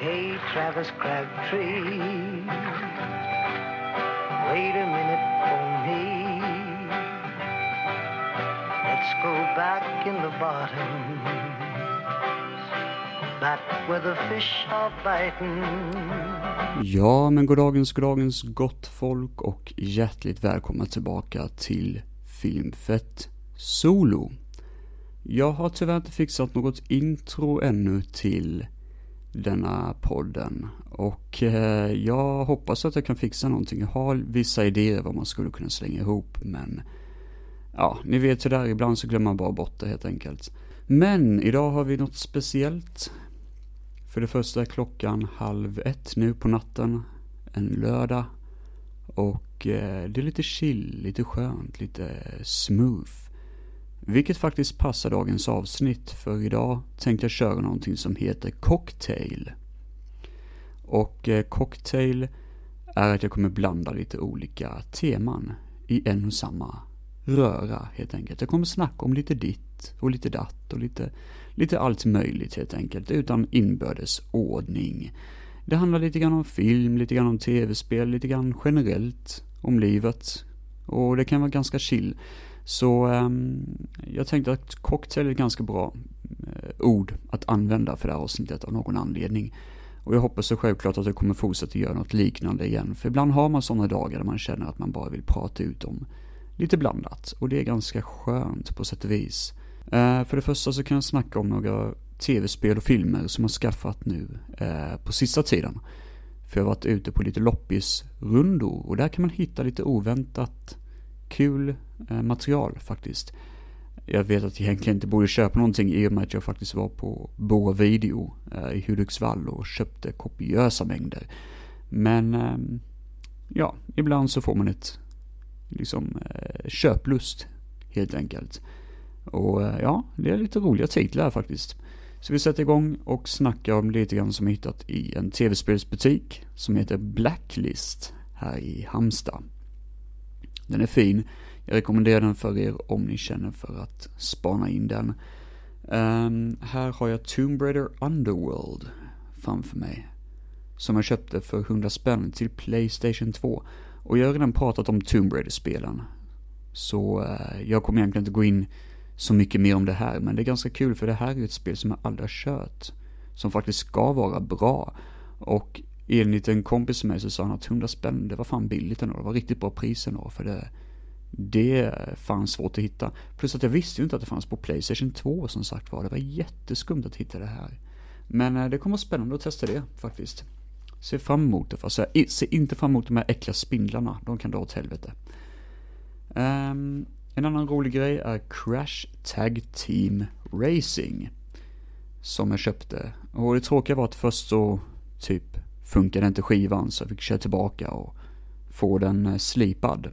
Hey, Travis Crabtree, wait a minute for me. Let's go back in the bottom, back where the fish are biting. Ja, men goddagens, goddagens gott folk och hjärtligt välkomna tillbaka till Filmfett Solo. Jag har tyvärr inte fixat något intro ännu till denna podden. Och eh, jag hoppas att jag kan fixa någonting. Jag har vissa idéer vad man skulle kunna slänga ihop, men ja, ni vet hur det är, ibland så glömmer man bara bort det helt enkelt. Men idag har vi något speciellt. För det första är klockan halv ett nu på natten, en lördag. Och eh, det är lite chill, lite skönt, lite smooth. Vilket faktiskt passar dagens avsnitt, för idag tänkte jag köra någonting som heter cocktail. Och eh, cocktail är att jag kommer blanda lite olika teman i en och samma röra helt enkelt. Jag kommer snacka om lite ditt och lite datt och lite, lite allt möjligt helt enkelt utan inbördes ordning. Det handlar lite grann om film, lite grann om tv-spel, lite grann generellt om livet. Och det kan vara ganska chill. Så um, jag tänkte att cocktail är ett ganska bra uh, ord att använda för det här avsnittet av någon anledning. Och jag hoppas så självklart att jag kommer fortsätta göra något liknande igen. För ibland har man sådana dagar där man känner att man bara vill prata ut om lite blandat. Och det är ganska skönt på sätt och vis. Uh, för det första så kan jag snacka om några tv-spel och filmer som jag skaffat nu uh, på sista tiden. För jag har varit ute på lite loppisrundor och där kan man hitta lite oväntat kul Eh, material faktiskt. Jag vet att jag egentligen inte borde köpa någonting i och med att jag faktiskt var på Boa Video eh, i Hudiksvall och köpte kopiösa mängder. Men ehm, ja, ibland så får man ett liksom eh, köplust helt enkelt. Och ja, det är lite roliga titlar faktiskt. Så vi sätter igång och snackar om lite grann som jag hittat i en tv-spelsbutik som heter Blacklist här i Hamsta. Den är fin. Jag rekommenderar den för er om ni känner för att spana in den. Um, här har jag Tomb Raider Underworld framför mig. Som jag köpte för 100 spänn till Playstation 2. Och jag har redan pratat om Tomb Raider-spelen. Så uh, jag kommer egentligen inte gå in så mycket mer om det här, men det är ganska kul för det här är ett spel som jag aldrig har kört. Som faktiskt ska vara bra. Och enligt en kompis med mig så sa han att 100 spänn, det var fan billigt ändå. Det var riktigt bra pris ändå för det. Det fanns svårt att hitta. Plus att jag visste ju inte att det fanns på Playstation 2 som sagt var. Det var jätteskumt att hitta det här. Men eh, det kommer vara spännande att testa det faktiskt. Se fram emot det fast jag ser inte fram emot de här äckliga spindlarna. De kan dra åt helvete. Um, en annan rolig grej är Crash Tag Team Racing. Som jag köpte. Och det tråkiga var att först så typ funkade inte skivan så jag fick köra tillbaka och få den eh, slipad.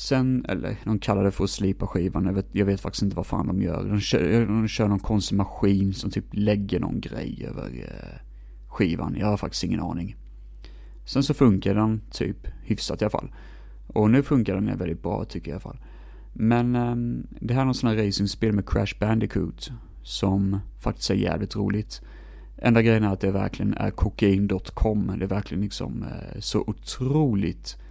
Sen, eller de kallar det för att slipa skivan, jag vet, jag vet faktiskt inte vad fan de gör. De kör, de kör någon konstig maskin som typ lägger någon grej över eh, skivan, jag har faktiskt ingen aning. Sen så funkar den typ hyfsat i alla fall. Och nu funkar den väldigt bra tycker jag i alla fall. Men eh, det här är någon sån här racingspel med Crash Bandicoot som faktiskt är jävligt roligt. Enda grejen är att det verkligen är kokain.com. Det är verkligen liksom eh, så otroligt eh,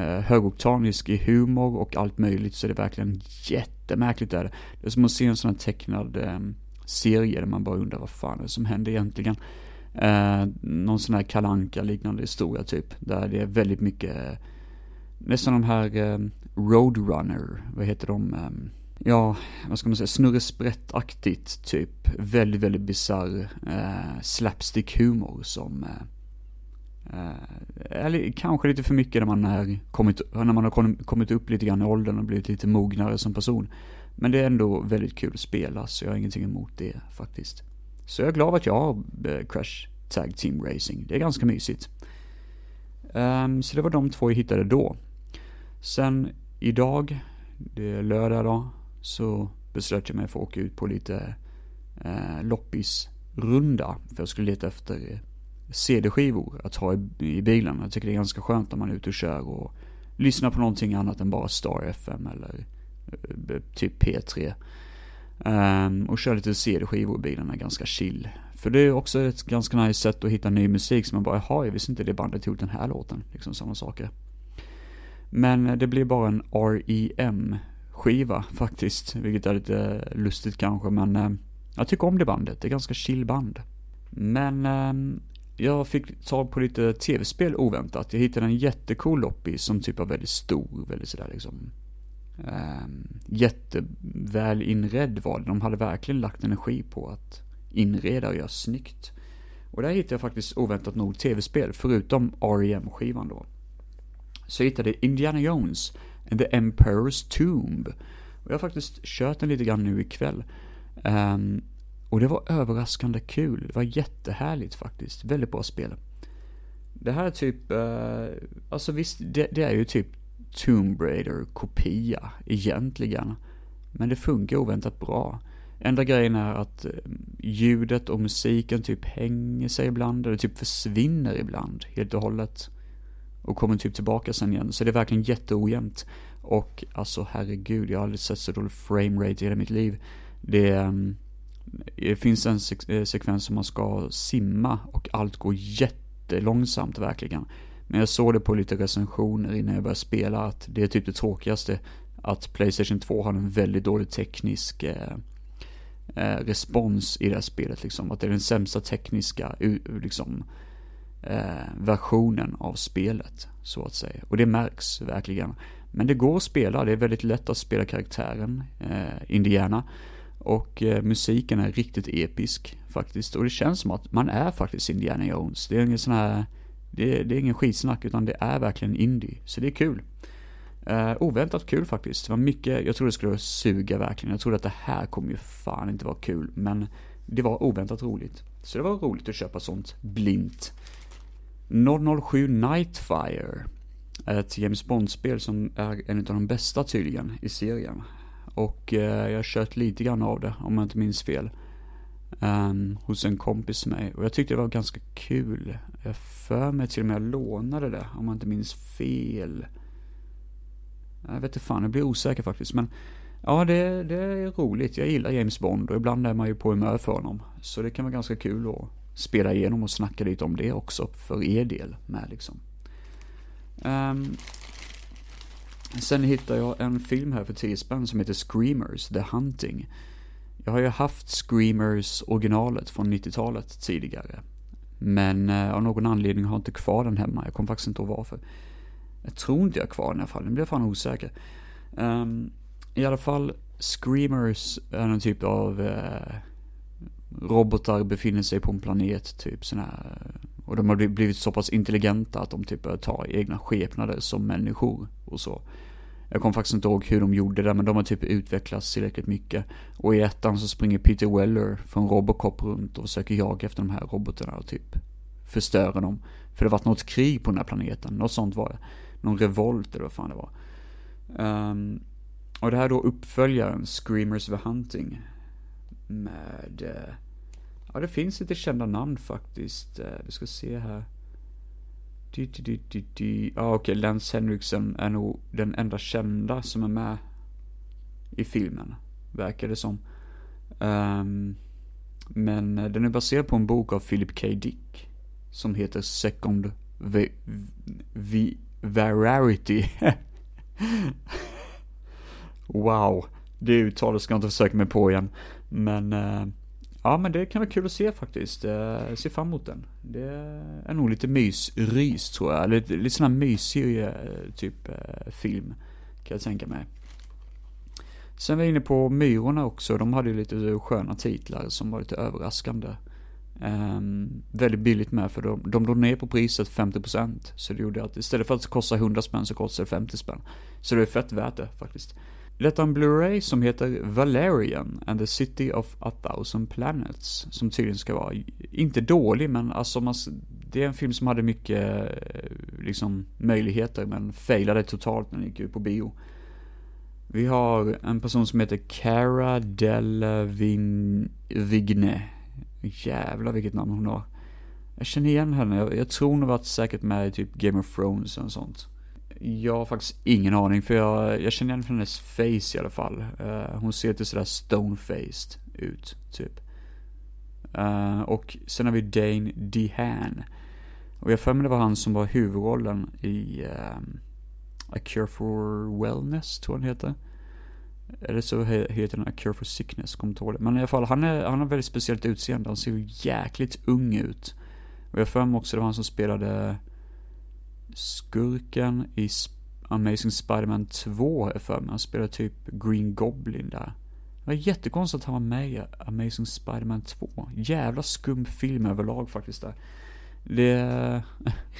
Eh, högoktanisk i humor och allt möjligt så det är verkligen jättemärkligt där. Det är som att se en sån här tecknad eh, serie där man bara undrar vad fan är det som händer egentligen. Eh, någon sån här kalanka liknande historia typ. Där det är väldigt mycket, eh, nästan de här eh, Roadrunner, vad heter de? Eh, ja, vad ska man säga, snurresprättaktigt typ. Väldigt, väldigt bisarr eh, slapstick-humor som eh, Eh, eller kanske lite för mycket när man, är kommit, när man har kommit upp lite grann i åldern och blivit lite mognare som person. Men det är ändå väldigt kul att spela, så jag har ingenting emot det faktiskt. Så jag är glad att jag har eh, Crash Tag Team Racing. Det är ganska mysigt. Um, så det var de två jag hittade då. Sen idag, det är lördag då, så beslöt jag mig för att åka ut på lite eh, loppisrunda. För jag skulle leta efter eh, CD-skivor att ha i, i bilen. Jag tycker det är ganska skönt när man är ute och kör och lyssnar på någonting annat än bara Star FM eller eh, typ P3. Um, ehm, och kör lite CD-skivor i bilen är ganska chill. För det är också ett ganska nice sätt att hitta ny musik som man bara, jaha, jag visste inte det bandet gjort den här låten. Liksom sådana saker. Men eh, det blir bara en R.E.M. skiva faktiskt, vilket är lite eh, lustigt kanske, men jag tycker om det bandet. Det är ganska chill band. Men ehm, jag fick tag på lite tv-spel oväntat. Jag hittade en jättecool loppis som typ var väldigt stor, väldigt sådär liksom Um, jätteväl inredd var det. De hade verkligen lagt energi på att inreda och göra snyggt. Och där hittade jag faktiskt oväntat nog tv-spel, förutom R.E.M. skivan då. Så jag hittade Indiana Jones and the Emperor's Tomb. Och jag har faktiskt kört den lite grann nu ikväll. Um, och det var överraskande kul. Det var jättehärligt faktiskt. Väldigt bra spel. Det här är typ, eh, alltså visst, det, det är ju typ Tomb Raider-kopia egentligen. Men det funkar oväntat bra. Enda grejen är att eh, ljudet och musiken typ hänger sig ibland, eller typ försvinner ibland helt och hållet. Och kommer typ tillbaka sen igen, så det är verkligen jätteojämnt. Och alltså herregud, jag har aldrig sett så dålig framerate i hela mitt liv. Det, är det finns en eh, sekvens som man ska simma och allt går jättelångsamt verkligen. Men jag såg det på lite recensioner innan jag började spela att det är typ det tråkigaste att Playstation 2 har en väldigt dålig teknisk eh, eh, respons i det här spelet liksom. Att det är den sämsta tekniska liksom, eh, versionen av spelet, så att säga. Och det märks verkligen. Men det går att spela, det är väldigt lätt att spela karaktären eh, Indiana. Och eh, musiken är riktigt episk faktiskt. Och det känns som att man är faktiskt Indiana Jones. Det är ingen sån här det, det är ingen skitsnack utan det är verkligen indie. Så det är kul. Uh, oväntat kul faktiskt. Det var mycket, jag trodde det skulle suga verkligen. Jag trodde att det här kommer ju fan inte vara kul. Men det var oväntat roligt. Så det var roligt att köpa sånt blint. 007 Nightfire. Ett James Bond-spel som är en av de bästa tydligen i serien. Och eh, jag har kört lite grann av det, om jag inte minns fel um, hos en kompis med mig. Och jag tyckte det var ganska kul. Jag för mig till och med jag lånade det, om jag inte minns fel. Jag vet inte fan, jag blir osäker faktiskt. Men ja, det, det är roligt. Jag gillar James Bond och ibland är man ju på humör för honom. Så det kan vara ganska kul att spela igenom och snacka lite om det också för er del med liksom. Um, sen hittade jag en film här för 10 spänn som heter Screamers, The Hunting. Jag har ju haft Screamers originalet från 90-talet tidigare. Men eh, av någon anledning har jag inte kvar den hemma. Jag kommer faktiskt inte ihåg varför. Jag tror inte jag har kvar den i alla fall. Nu blir jag fan osäker. Um, I alla fall, Screamers är någon typ av eh, robotar befinner sig på en planet, typ sån här. Och de har blivit så pass intelligenta att de typ börjar ta egna skepnader som människor och så. Jag kommer faktiskt inte ihåg hur de gjorde det, men de har typ utvecklats tillräckligt mycket. Och i ettan så springer Peter Weller från Robocop runt och försöker jaga efter de här robotarna och typ förstöra dem. För det har varit något krig på den här planeten, något sånt var det. Någon revolt eller vad fan det var. Um, och det här då uppföljaren, Screamers the Hunting. Med, uh, ja det finns lite kända namn faktiskt. Uh, vi ska se här. Ja, ah, okej, okay. Lance Henriksen är nog den enda kända som är med i filmen, verkar det som. Um, men eh, den är baserad på en bok av Philip K. Dick, som heter Second v v Vararity. wow, det uttalet ska jag inte försöka mig på igen. Men uh, Ja men det kan vara kul att se faktiskt. Eh, jag ser fram emot den. Det är nog lite mysrys tror jag. Lite, lite sån här mysig eh, typ eh, film. Kan jag tänka mig. Sen var jag inne på Myrorna också. De hade ju lite sköna titlar som var lite överraskande. Um, väldigt billigt med för de, de drog ner på priset 50% Så det gjorde att istället för att det kostar 100 spänn så kostar det 50 spänn. Så det är fett värt det faktiskt. Detta en Blu-ray som heter Valerian and the City of a Thousand Planets. Som tydligen ska vara, inte dålig men alltså man, det är en film som hade mycket eh, liksom möjligheter men failade totalt när den gick ut på bio. Vi har en person som heter Cara Delevingne. Jävlar vilket namn hon har. Jag känner igen henne, jag, jag tror hon har varit säkert med i typ Game of Thrones och sånt. Jag har faktiskt ingen aning, för jag, jag känner igen från hennes face i alla fall. Uh, hon ser lite sådär stone-faced ut, typ. Uh, och sen har vi Dane DeHaan. Och jag för mig det var han som var huvudrollen i um, A Cure for Wellness, tror jag den heter. Eller så heter den A Cure for Sickness, kommer inte ihåg det. Men i alla fall, han, är, han har väldigt speciellt utseende. Han ser ju jäkligt ung ut. Och jag för mig också det var han som spelade skurken i Amazing Spiderman 2, jag för mig. Han spelar typ Green Goblin där. Det var jättekonstigt att han var med i Amazing Spiderman 2. Jävla skum film överlag faktiskt där. Det är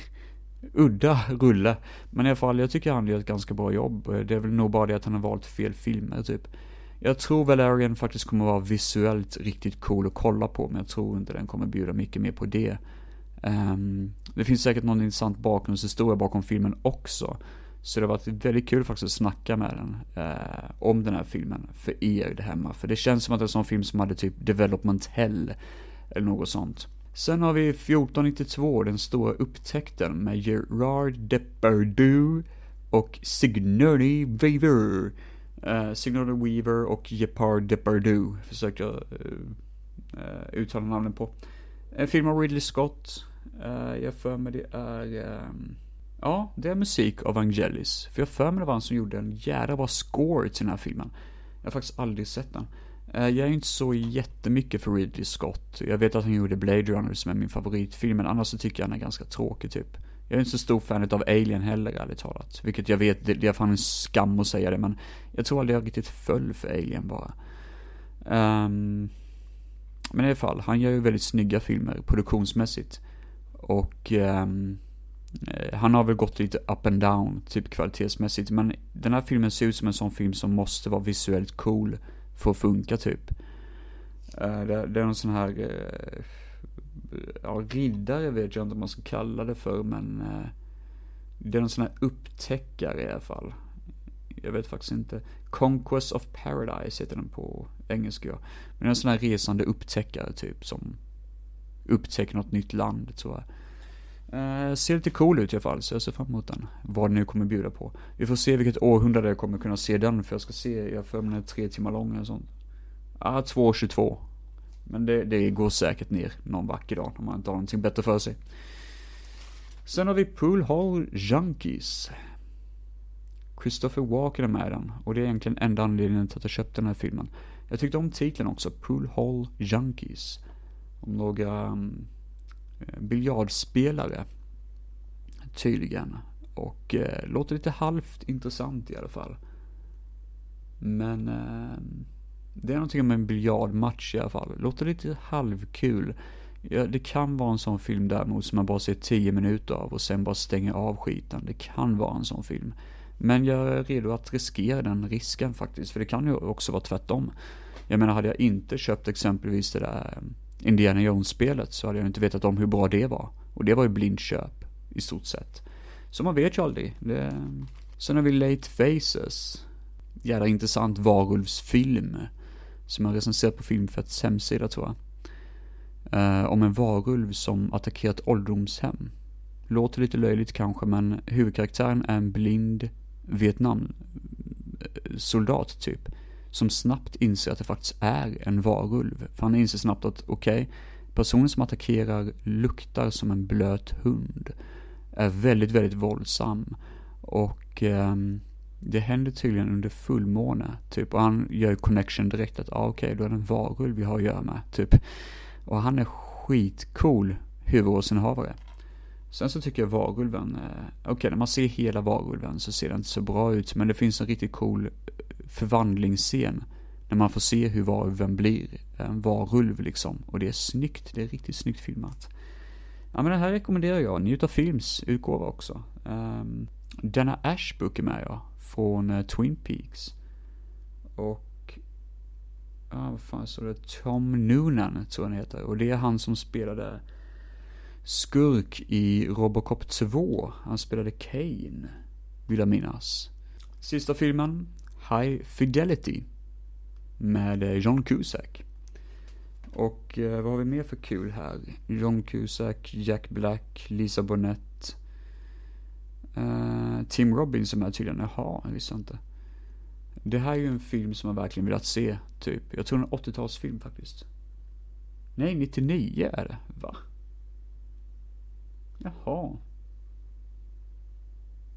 udda rulle. Men i alla fall, jag tycker han gör ett ganska bra jobb. Det är väl nog bara det att han har valt fel filmer typ. Jag tror Valerian faktiskt kommer vara visuellt riktigt cool att kolla på, men jag tror inte den kommer bjuda mycket mer på det. Um, det finns säkert någon intressant bakgrundshistoria bakom filmen också. Så det har varit väldigt kul faktiskt att snacka med den, uh, om den här filmen, för er där hemma. För det känns som att det är en sån film som hade typ Development Hell, eller något sånt. Sen har vi 1492, den stora upptäckten med Gerard Depardieu och Sigourney Weaver. Uh, Sigourney Weaver och Gepard Depardieu försökte jag uh, uh, uttala namnen på. En film av Ridley Scott. Uh, jag för mig det är... Um, ja, det är musik av Angelis. För jag för mig det var han som gjorde en jävla bra score till den här filmen. Jag har faktiskt aldrig sett den. Uh, jag är inte så jättemycket för Ridley Scott. Jag vet att han gjorde Blade Runner som är min favoritfilm, men annars så tycker jag han är ganska tråkig typ. Jag är inte så stor fan av Alien heller, ärligt talat. Vilket jag vet, det, det är fan en skam att säga det, men jag tror aldrig jag riktigt föll för Alien bara. Um, men i alla fall, han gör ju väldigt snygga filmer produktionsmässigt. Och um, han har väl gått lite up and down, typ kvalitetsmässigt. Men den här filmen ser ut som en sån film som måste vara visuellt cool för att funka typ. Uh, det, det, är en sån här, uh, ja riddare vet jag inte om man ska kalla det för, men uh, det är en sån här upptäckare i alla fall. Jag vet faktiskt inte. Conquest of Paradise heter den på engelska. Men det är en sån här resande upptäckare typ som upptäcker något nytt land tror jag. Eh, ser lite cool ut i alla fall, så jag ser fram emot den. Vad den nu kommer bjuda på. Vi får se vilket århundrade jag kommer kunna se den, för jag ska se, jag för mig den är tre timmar lång eller sånt. Ja, ah, 2.22. Men det, det går säkert ner någon vacker dag, om man inte har någonting bättre för sig. Sen har vi Pool Hall Junkies. Christopher Walken är med i den, och det är egentligen enda anledningen till att jag köpte den här filmen. Jag tyckte om titeln också, Pool Hall Junkies. Om några um, biljardspelare, tydligen. Och eh, låter lite halvt intressant i alla fall. Men eh, det är någonting med en biljardmatch i alla fall. Låter lite halvkul. Ja, det kan vara en sån film däremot som man bara ser 10 minuter av och sen bara stänger av skiten. Det kan vara en sån film. Men jag är redo att riskera den risken faktiskt, för det kan ju också vara tvärtom. Jag menar, hade jag inte köpt exempelvis det där mm, Indiana Jones-spelet så hade jag inte vetat om hur bra det var. Och det var ju blindköp, i stort sett. Så man vet ju aldrig. Det... Sen har vi Late Faces. Jävla intressant varulvsfilm. Som jag recenserat på Filmfetts hemsida tror jag. Uh, om en varulv som attackerat ålderdomshem. Låter lite löjligt kanske, men huvudkaraktären är en blind Vietnam-soldat typ. Som snabbt inser att det faktiskt är en varulv. För han inser snabbt att, okej, okay, personen som attackerar luktar som en blöt hund. Är väldigt, väldigt våldsam. Och eh, det händer tydligen under fullmåne, typ. Och han gör connection direkt att, ah, okej, okay, då är det en varulv vi har att göra med, typ. Och han är skitcool huvudrollsinnehavare. Sen så tycker jag varulven, eh, okej okay, när man ser hela varulven så ser den inte så bra ut, men det finns en riktigt cool eh, förvandlingsscen. När man får se hur varulven blir, en varulv liksom. Och det är snyggt, det är riktigt snyggt filmat. Ja men det här rekommenderar jag, Njut av Films utgåva också. Ehm, um, denna Ashbook är med jag, från eh, Twin Peaks. Och, ja vad fan står det, Tom Noonan tror jag han heter. Och det är han som spelade skurk i Robocop 2. Han spelade Kane, vill jag minnas. Sista filmen, High Fidelity, med eh, John Cusack. Och eh, vad har vi mer för kul här? John Cusack, Jack Black, Lisa Bonet. Uh, Tim Robbins som är tydligen, jaha, jag visste inte. Det här är ju en film som jag verkligen velat se, typ. Jag tror en 80-talsfilm faktiskt. Nej, 99 är det, va? Jaha.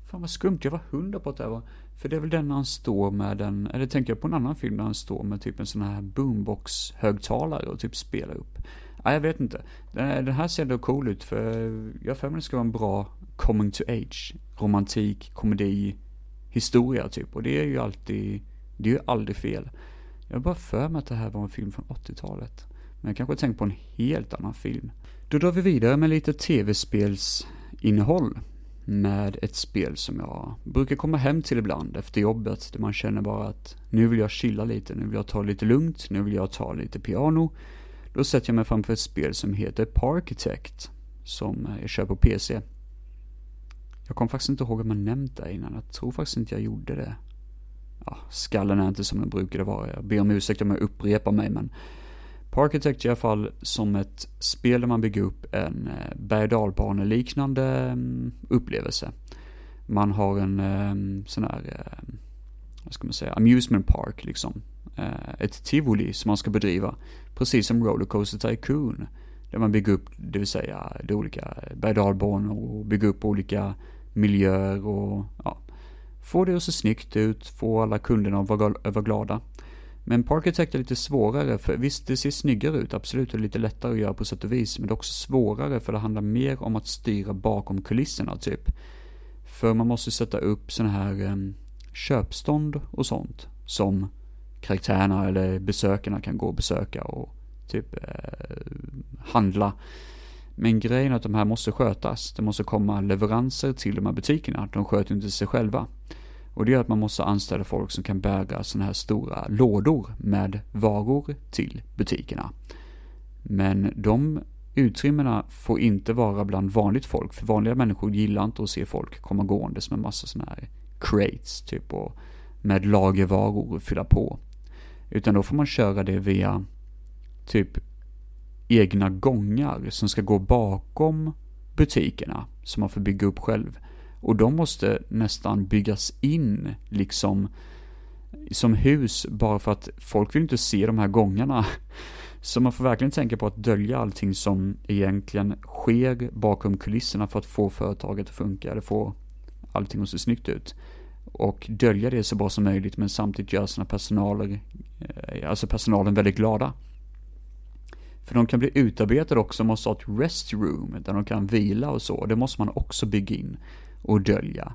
Fan vad skumt, jag var hundra på att det här var. För det är väl den han står med en, eller tänker jag på en annan film där han står med typ en sån här boombox-högtalare och typ spelar upp. Nej, jag vet inte. Den här ser ändå cool ut för jag för mig det ska vara en bra coming to age, romantik, komedi, historia typ. Och det är ju alltid, det är ju aldrig fel. Jag har bara för mig att det här var en film från 80-talet. Men jag kanske tänkt på en helt annan film. Då drar vi vidare med lite tv-spelsinnehåll. Med ett spel som jag brukar komma hem till ibland efter jobbet. Där man känner bara att nu vill jag chilla lite, nu vill jag ta det lite lugnt, nu vill jag ta lite piano. Då sätter jag mig framför ett spel som heter Parkitect. Som jag kör på PC. Jag kommer faktiskt inte ihåg om jag nämnt det innan. Jag tror faktiskt inte jag gjorde det. Ja, skallen är inte som den brukade vara. Jag ber om ursäkt om jag upprepar mig men Parkitect i alla fall som ett spel där man bygger upp en eh, berg liknande mm, upplevelse. Man har en eh, sån här, eh, vad ska man säga, amusement park liksom. Ett tivoli som man ska bedriva. Precis som Rollercoaster Tycoon. Där man bygger upp, det vill säga, de olika berg och bygger upp olika miljöer och ja, få det att se snyggt ut, få alla kunderna att vara glada. Men Parkitect är lite svårare, för visst det ser snyggare ut, absolut, och lite lättare att göra på sätt och vis, men det är också svårare för det handlar mer om att styra bakom kulisserna typ. För man måste sätta upp sådana här um, köpstånd och sånt, som karaktärerna eller besökarna kan gå och besöka och typ eh, handla. Men grejen är att de här måste skötas. Det måste komma leveranser till de här butikerna. De sköter inte sig själva. Och det gör att man måste anställa folk som kan bära sådana här stora lådor med varor till butikerna. Men de utrymmena får inte vara bland vanligt folk, för vanliga människor gillar inte att se folk komma gåendes med massa sådana här crates, typ, och med lagervaror och fylla på. Utan då får man köra det via typ egna gångar som ska gå bakom butikerna som man får bygga upp själv. Och de måste nästan byggas in liksom som hus bara för att folk vill inte se de här gångarna. Så man får verkligen tänka på att dölja allting som egentligen sker bakom kulisserna för att få företaget att funka, eller få allting att se snyggt ut. Och dölja det så bra som möjligt men samtidigt göra sina personaler, eh, alltså personalen väldigt glada. För de kan bli utarbetade också, måste ha ett restroom där de kan vila och så. Det måste man också bygga in och dölja.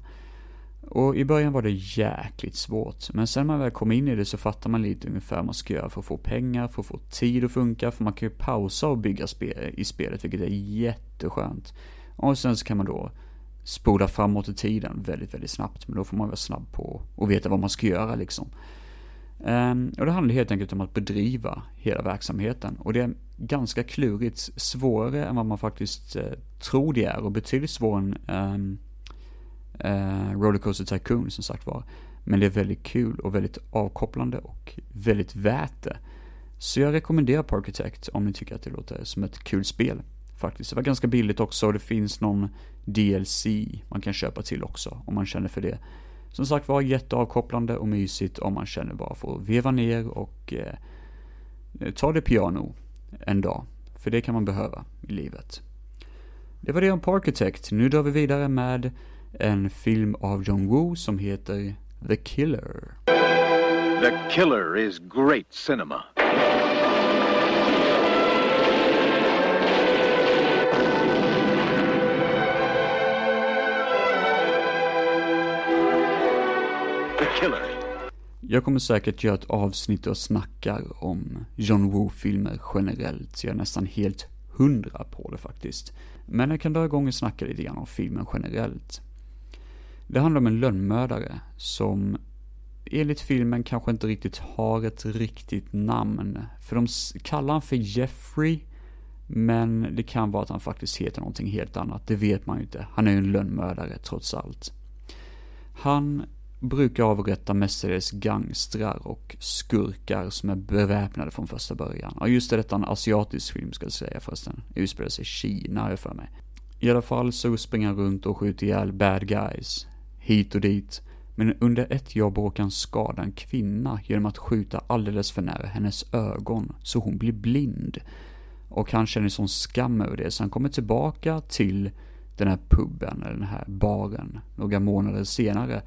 Och i början var det jäkligt svårt, men sen när man väl kom in i det så fattar man lite ungefär vad man ska göra för att få pengar, för att få tid att funka, för man kan ju pausa och bygga spel, i spelet, vilket är jätteskönt. Och sen så kan man då spola framåt i tiden väldigt, väldigt snabbt, men då får man vara snabb på och veta vad man ska göra liksom. Um, och det handlar helt enkelt om att bedriva hela verksamheten. Och det är ganska klurigt, svårare än vad man faktiskt uh, tror det är och betydligt svårare än um, eh, Rollercoaster Tycoon som sagt var. Men det är väldigt kul och väldigt avkopplande och väldigt värt det. Så jag rekommenderar Parkitect om ni tycker att det låter som ett kul spel. Faktiskt. Det var ganska billigt också och det finns någon DLC man kan köpa till också om man känner för det. Som sagt var jätteavkopplande och mysigt om man känner bara för att veva ner och eh, ta det piano en dag. För det kan man behöva i livet. Det var det om Parkitect. Nu drar vi vidare med en film av John Woo som heter The Killer. The Killer is great cinema. Killer. Jag kommer säkert göra ett avsnitt och snackar om John Woo-filmer generellt, så jag är nästan helt hundra på det faktiskt. Men jag kan dra igång och snacka lite grann om filmen generellt. Det handlar om en lönnmördare som enligt filmen kanske inte riktigt har ett riktigt namn. För de kallar han för Jeffrey, men det kan vara att han faktiskt heter någonting helt annat. Det vet man ju inte. Han är ju en lönnmördare trots allt. Han brukar avrätta mestadels gangstrar och skurkar som är beväpnade från första början. Ja, just det, detta är en asiatisk film ska jag säga förresten. Utspelar sig i Kina, har jag för mig. I alla fall så springer han runt och skjuter ihjäl bad guys, hit och dit. Men under ett jobb råkar han skada en kvinna genom att skjuta alldeles för nära hennes ögon, så hon blir blind. Och han känner sån skam över det, så han kommer tillbaka till den här puben, eller den här baren, några månader senare.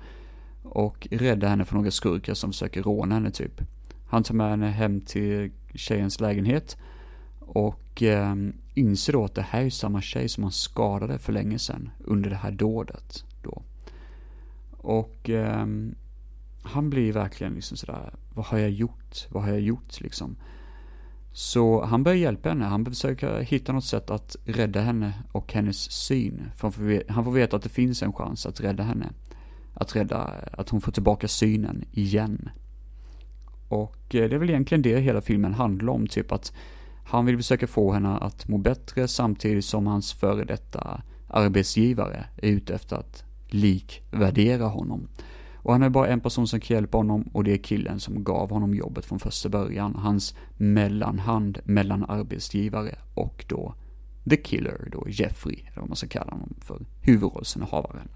Och räddar henne från några skurkar som försöker råna henne typ. Han tar med henne hem till tjejens lägenhet och eh, inser då att det här är samma tjej som han skadade för länge sedan under det här dådet. Och eh, han blir verkligen liksom sådär, vad har jag gjort? Vad har jag gjort liksom? Så han börjar hjälpa henne, han försöker hitta något sätt att rädda henne och hennes syn. För han får, veta, han får veta att det finns en chans att rädda henne. Att rädda, att hon får tillbaka synen igen. Och eh, det är väl egentligen det hela filmen handlar om, typ att han vill försöka få henne att må bättre samtidigt som hans före detta arbetsgivare är ute efter att likvärdera honom. Och han är bara en person som kan hjälpa honom och det är killen som gav honom jobbet från första början. Hans mellanhand mellan arbetsgivare och då The Killer, då Jeffrey, eller vad man ska kalla honom för, huvudrollsinnehavaren.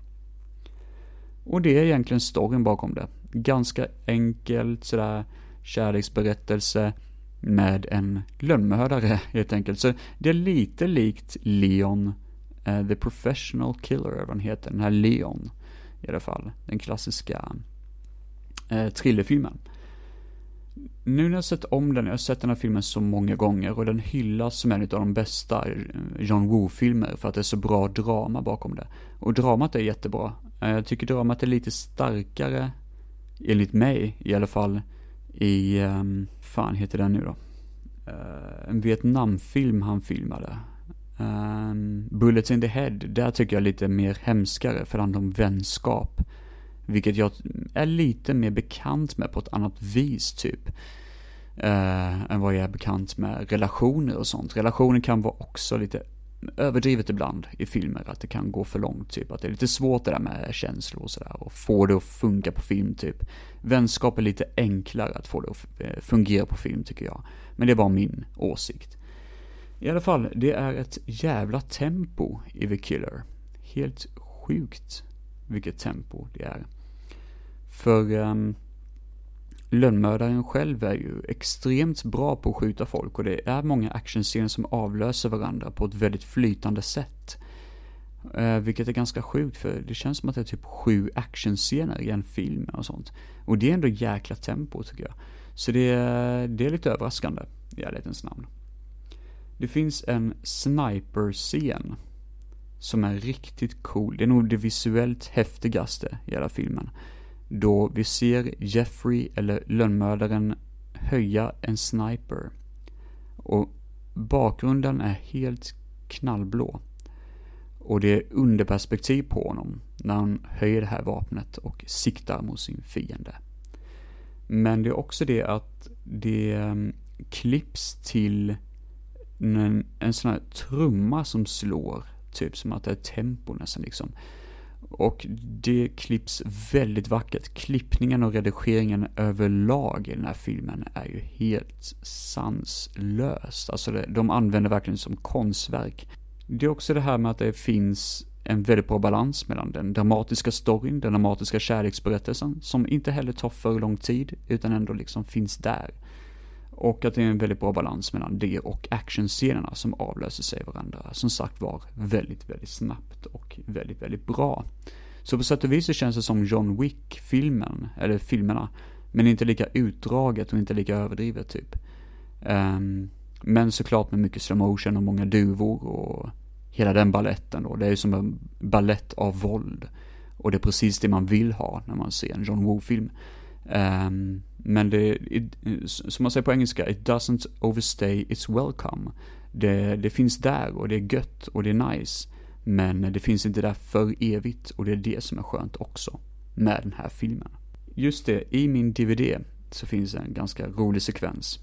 Och det är egentligen storyn bakom det. Ganska enkelt sådär kärleksberättelse med en lönnmördare helt enkelt. Så det är lite likt Leon, uh, The Professional Killer, vad han heter, den här Leon i alla fall. Den klassiska uh, thrillerfilmen. Nu när jag har sett om den, jag har sett den här filmen så många gånger och den hyllas som en av de bästa eh, John Woo-filmer för att det är så bra drama bakom det. Och dramat är jättebra. Jag tycker dramat är lite starkare, enligt mig i alla fall, i, um, fan heter den nu då? Uh, en Vietnamfilm han filmade. Um, Bullets in the Head, där tycker jag lite mer hemskare för det handlar om vänskap. Vilket jag är lite mer bekant med på ett annat vis typ. Uh, än vad jag är bekant med relationer och sånt. Relationer kan vara också lite överdrivet ibland i filmer, att det kan gå för långt, typ. Att det är lite svårt det där med känslor och sådär, och få det att funka på film, typ. Vänskap är lite enklare att få det att eh, fungera på film, tycker jag. Men det är bara min åsikt. I alla fall, det är ett jävla tempo i The Killer. Helt sjukt vilket tempo det är. För um, lönnmördaren själv är ju extremt bra på att skjuta folk och det är många actionscener som avlöser varandra på ett väldigt flytande sätt. Uh, vilket är ganska sjukt för det känns som att det är typ sju actionscener i en film och sånt. Och det är ändå jäkla tempo tycker jag. Så det det är lite överraskande i ärlighetens namn. Det finns en sniper-scen som är riktigt cool. Det är nog det visuellt häftigaste i hela filmen då vi ser Jeffrey, eller lönnmördaren, höja en sniper. Och bakgrunden är helt knallblå. Och det är underperspektiv på honom när han höjer det här vapnet och siktar mot sin fiende. Men det är också det att det ehm, klipps till en, en sån här trumma som slår, typ som att det är tempo nästan liksom. Och det klipps väldigt vackert. Klippningen och redigeringen överlag i den här filmen är ju helt sanslöst. Alltså det, de använder verkligen som konstverk. Det är också det här med att det finns en väldigt bra balans mellan den dramatiska storyn, den dramatiska kärleksberättelsen, som inte heller tar för lång tid, utan ändå liksom finns där. Och att det är en väldigt bra balans mellan det och actionscenerna som avlöser sig varandra. Som sagt var, väldigt, väldigt snabbt och väldigt, väldigt bra. Så på sätt och vis så känns det som John Wick-filmen, eller filmerna, men inte lika utdraget och inte lika överdrivet typ. Um, men såklart med mycket slow motion och många duvor och hela den balletten då. Det är ju som en ballett av våld. Och det är precis det man vill ha när man ser en John Woo-film. Um, men det, it, som man säger på engelska, it doesn't overstay its welcome. Det, det finns där och det är gött och det är nice. Men det finns inte där för evigt och det är det som är skönt också med den här filmen. Just det, i min DVD så finns en ganska rolig sekvens.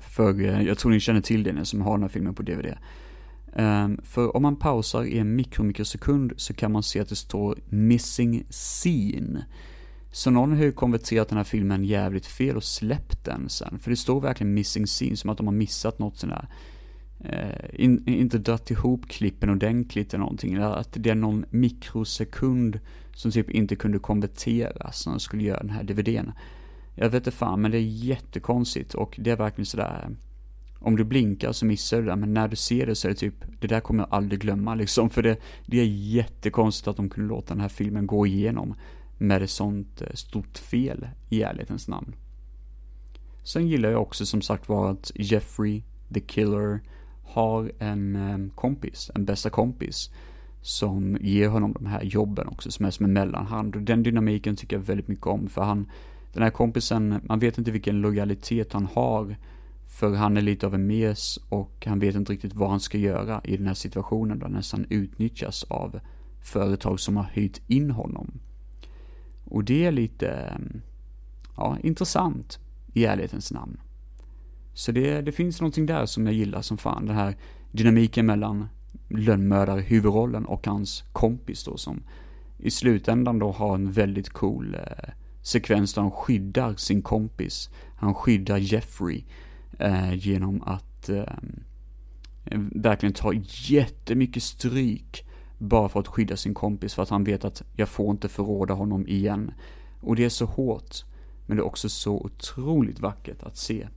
För eh, jag tror ni känner till det ni som har den här filmen på DVD. Um, ehm, för om man pausar i en mikromikrosekund så kan man se att det står 'missing scene' Så någon har ju konverterat den här filmen jävligt fel och släppt den sen. För det står verkligen missing scene, som att de har missat något sånt där eh, in, inte dratt ihop klippen ordentligt eller någonting. Eller att det är någon mikrosekund som typ inte kunde konverteras när de skulle göra den här DVDn. Jag vet inte fan, men det är jättekonstigt och det är verkligen sådär om du blinkar så missar du det, men när du ser det så är det typ, det där kommer jag aldrig glömma liksom, för det, det är jättekonstigt att de kunde låta den här filmen gå igenom med ett sånt eh, stort fel i ärlighetens namn. Sen gillar jag också som sagt var att Jeffrey, the killer, har en ehm, kompis, en bästa kompis, som ger honom de här jobben också, som är som en mellanhand. Och den dynamiken tycker jag väldigt mycket om, för han, den här kompisen, man vet inte vilken lojalitet han har för han är lite av en mes och han vet inte riktigt vad han ska göra i den här situationen då han nästan utnyttjas av företag som har hyrt in honom. Och det är lite, ehm, ja, intressant i ärlighetens namn. Så det, det finns någonting där som jag gillar som fan, den här dynamiken mellan lönnmördare, huvudrollen och hans kompis då som i slutändan då har en väldigt cool eh, sekvens där han skyddar sin kompis. Han skyddar Jeffrey eh, genom att eh, verkligen ta jättemycket stryk bara för att skydda sin kompis för att han vet att jag får inte förråda honom igen. Och det är så hårt, men det är också så otroligt vackert att se.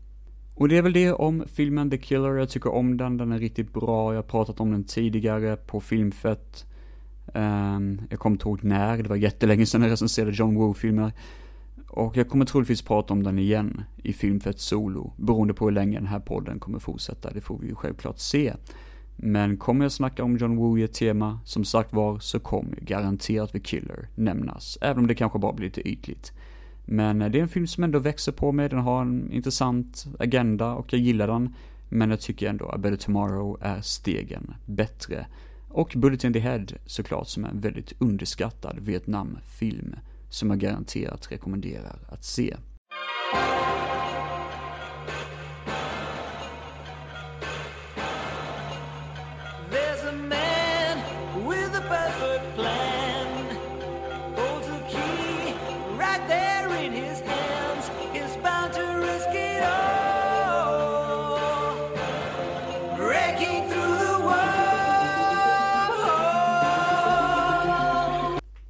Och det är väl det om filmen The Killer, jag tycker om den, den är riktigt bra, jag har pratat om den tidigare på Filmfett. Um, jag kommer inte ihåg när, det var jättelänge sedan jag recenserade John Woo-filmer. Och jag kommer troligtvis prata om den igen i Filmfett Solo, beroende på hur länge den här podden kommer fortsätta, det får vi ju självklart se. Men kommer jag snacka om John Woo i ett tema, som sagt var, så kommer ju garanterat The Killer nämnas, även om det kanske bara blir lite ytligt. Men eh, det är en film som ändå växer på mig, den har en intressant agenda och jag gillar den. Men jag tycker ändå att Better Tomorrow är stegen bättre. Och Bullet in the Head såklart som är en väldigt underskattad Vietnamfilm som jag garanterat rekommenderar att se.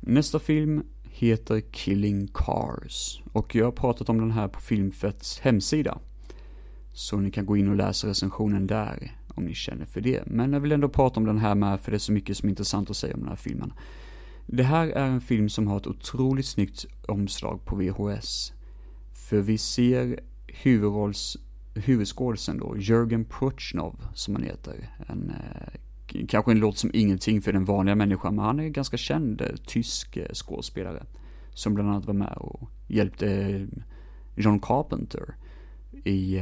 Nästa film heter Killing Cars och jag har pratat om den här på Filmfetts hemsida. Så ni kan gå in och läsa recensionen där om ni känner för det. Men jag vill ändå prata om den här med för det är så mycket som är intressant att säga om den här filmen. Det här är en film som har ett otroligt snyggt omslag på VHS. För vi ser huvudrolls, huvudskådisen då, Jörgen Prochnov, som han heter. En eh, kanske en låt som ingenting för den vanliga människan, men han är en ganska känd eh, tysk eh, skådespelare. Som bland annat var med och hjälpte eh, John Carpenter i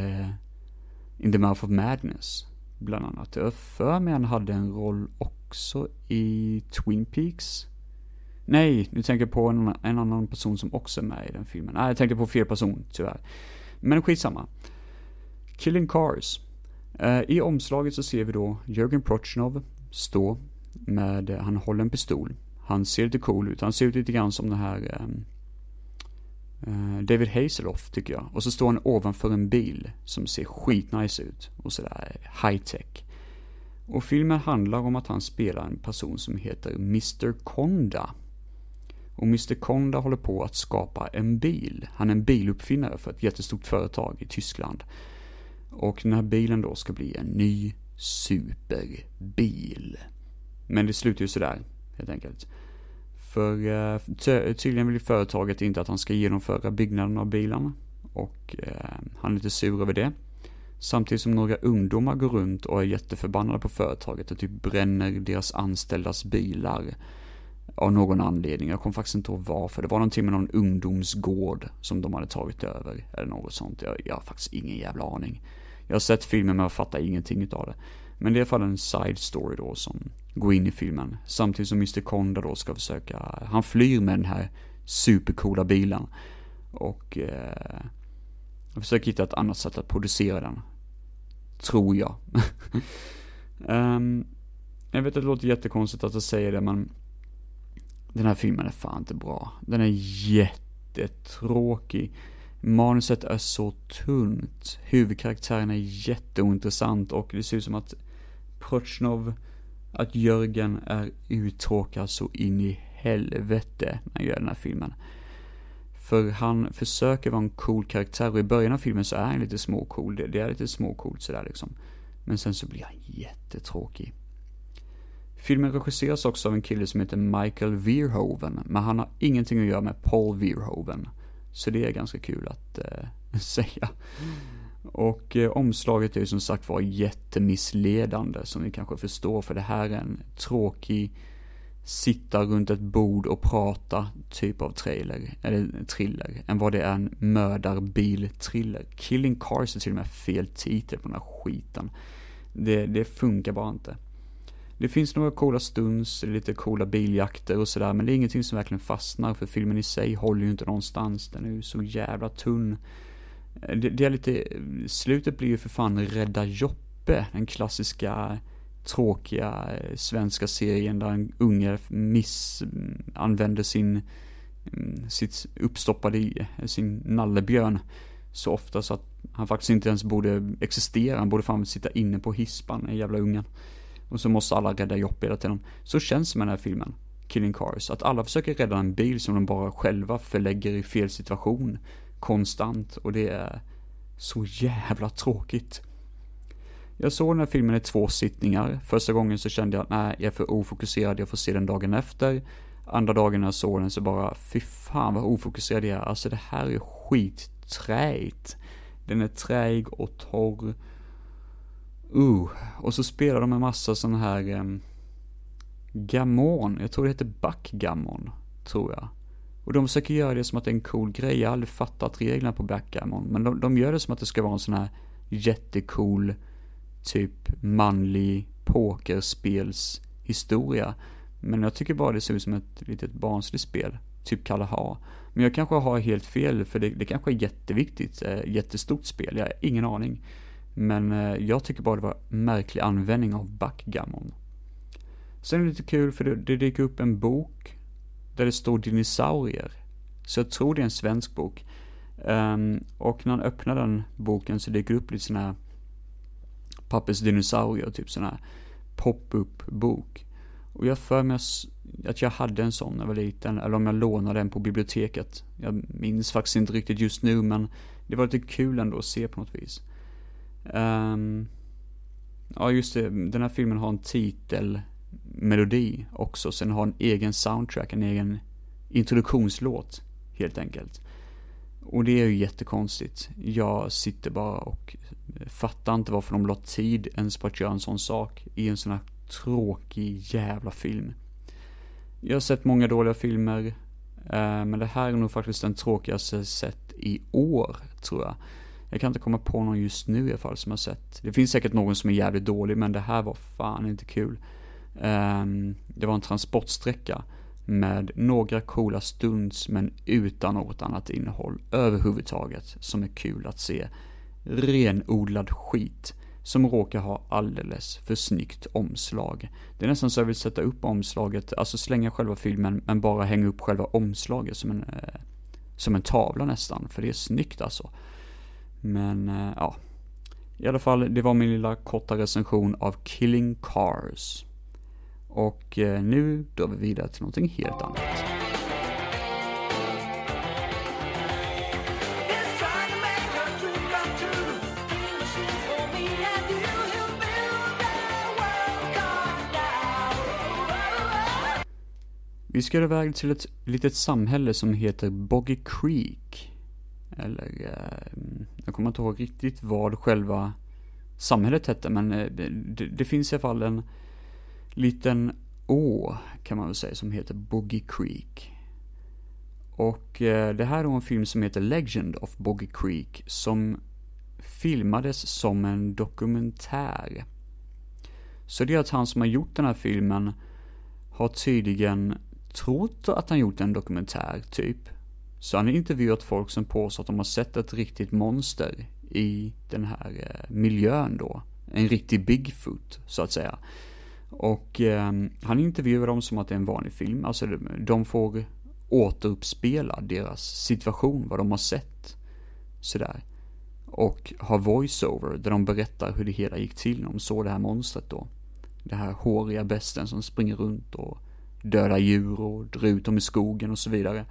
In the Mouth of Madness, bland annat. Jag för mig han hade en roll också i Twin Peaks. Nej, nu tänker jag på en, en annan person som också är med i den filmen. Nej, jag tänker på fel person, tyvärr. Men skitsamma. Killing Cars Eh, I omslaget så ser vi då Jörgen Prochnov stå med, eh, han håller en pistol. Han ser lite cool ut, han ser ut lite grann som den här eh, David Hazeloff tycker jag. Och så står han ovanför en bil som ser skitnice ut och sådär high tech. Och filmen handlar om att han spelar en person som heter Mr. Konda. Och Mr. Konda håller på att skapa en bil. Han är en biluppfinnare för ett jättestort företag i Tyskland. Och den här bilen då ska bli en ny superbil. Men det slutar ju sådär, helt enkelt. För uh, tydligen vill företaget inte att han ska genomföra byggnaden av bilen. Och uh, han är lite sur över det. Samtidigt som några ungdomar går runt och är jätteförbannade på företaget och typ bränner deras anställdas bilar. Av någon anledning. Jag kommer faktiskt inte ihåg varför. Det var någonting med någon ungdomsgård som de hade tagit över. Eller något sånt. Jag, jag har faktiskt ingen jävla aning. Jag har sett filmen men jag fattar ingenting utav det. Men det är i alla fall en side story då som går in i filmen. Samtidigt som Mr. Konda då ska försöka, han flyr med den här supercoola bilen. Och eh, försöker hitta ett annat sätt att producera den. Tror jag. um, jag vet att det låter jättekonstigt att jag säger det men den här filmen är fan inte bra. Den är jättetråkig. Manuset är så tunt, huvudkaraktären är jätteointressant och det ser ut som att Prochnov, att Jörgen är uttråkad så in i helvete när han gör den här filmen. För han försöker vara en cool karaktär och i början av filmen så är han lite småcool, det, det är lite småcoolt sådär liksom. Men sen så blir han jättetråkig. Filmen regisseras också av en kille som heter Michael Verhoeven, men han har ingenting att göra med Paul Verhoeven. Så det är ganska kul att eh, säga. Och eh, omslaget är ju som sagt var jättemissledande, som ni kanske förstår, för det här är en tråkig sitta runt ett bord och prata typ av trailer, eller thriller, än vad det är en mördarbil-thriller. Killing Cars är till och med fel titel på den här skiten. Det, det funkar bara inte. Det finns några coola stunds, lite coola biljakter och sådär, men det är ingenting som verkligen fastnar, för filmen i sig håller ju inte någonstans. Den är ju så jävla tunn. Eh, det, det är lite, slutet blir ju för fan Rädda Joppe, den klassiska tråkiga eh, svenska serien där en unge missanvänder mm, sin, mm, sitt uppstoppade i, sin nallebjörn så ofta så att han faktiskt inte ens borde existera, han borde fan sitta inne på hispan, den jävla ungen. Och så måste alla rädda jobb hela tiden. Så känns det med den här filmen, Killing Cars, att alla försöker rädda en bil som de bara själva förlägger i fel situation, konstant, och det är så jävla tråkigt. Jag såg den här filmen i två sittningar. Första gången så kände jag att nej, jag är för ofokuserad, jag får se den dagen efter. Andra dagen när jag såg den så bara, fy fan vad ofokuserad jag är. Alltså det här är skitträigt. Den är träig och torr. Uh, och så spelar de en massa sån här um, gammon, jag tror det heter backgammon, tror jag. Och de försöker göra det som att det är en cool grej, jag har aldrig fattat reglerna på backgammon, men de, de gör det som att det ska vara en sån här jättecool typ manlig pokerspelshistoria. Men jag tycker bara det ser ut som ett litet barnsligt spel, typ Kalaha. Men jag kanske har helt fel, för det, det kanske är jätteviktigt, eh, jättestort spel, jag har ingen aning. Men eh, jag tycker bara det var märklig användning av backgammon. Sen är det lite kul för det, det dyker upp en bok där det står dinosaurier. Så jag tror det är en svensk bok. Um, och när han öppnar den boken så dyker det upp lite sådana här pappersdinosaurier, typ sån här pop-up bok. Och jag för mig att jag hade en sån när jag var liten, eller om jag lånade den på biblioteket. Jag minns faktiskt inte riktigt just nu, men det var lite kul ändå att se på något vis. Um, ja, just det, den här filmen har en titelmelodi också, sen har en egen soundtrack, en egen introduktionslåt, helt enkelt. Och det är ju jättekonstigt. Jag sitter bara och fattar inte varför de la tid ens på att göra en sån sak i en sån här tråkig jävla film. Jag har sett många dåliga filmer, eh, men det här är nog faktiskt den tråkigaste jag sett i år, tror jag. Jag kan inte komma på någon just nu i alla fall som jag sett. Det finns säkert någon som är jävligt dålig, men det här var fan inte kul. Um, det var en transportsträcka med några coola stunds men utan något annat innehåll överhuvudtaget som är kul att se. Renodlad skit som råkar ha alldeles för snyggt omslag. Det är nästan så jag vill sätta upp omslaget, alltså slänga själva filmen men bara hänga upp själva omslaget som en, eh, som en tavla nästan, för det är snyggt alltså. Men eh, ja, i alla fall, det var min lilla korta recension av Killing Cars. Och eh, nu drar vi vidare till någonting helt annat. Vi ska iväg till ett litet samhälle som heter Boggy Creek. Eller, eh, jag kommer inte ihåg riktigt vad själva samhället hette, men det, det, det finns i alla fall en liten å kan man väl säga som heter Boogie Creek. Och eh, det här är en film som heter Legend of Boogie Creek som filmades som en dokumentär. Så det är att han som har gjort den här filmen har tydligen trott att han gjort en dokumentär, typ. Så han har intervjuat folk som påstår att de har sett ett riktigt monster i den här eh, miljön då. En riktig Bigfoot, så att säga. Och eh, han intervjuar dem som att det är en vanlig film, alltså de får återuppspela deras situation, vad de har sett. sådär. Och har voiceover där de berättar hur det hela gick till när de såg det här monstret då. Det här håriga besten som springer runt och dödar djur och drar ut dem i skogen och så vidare.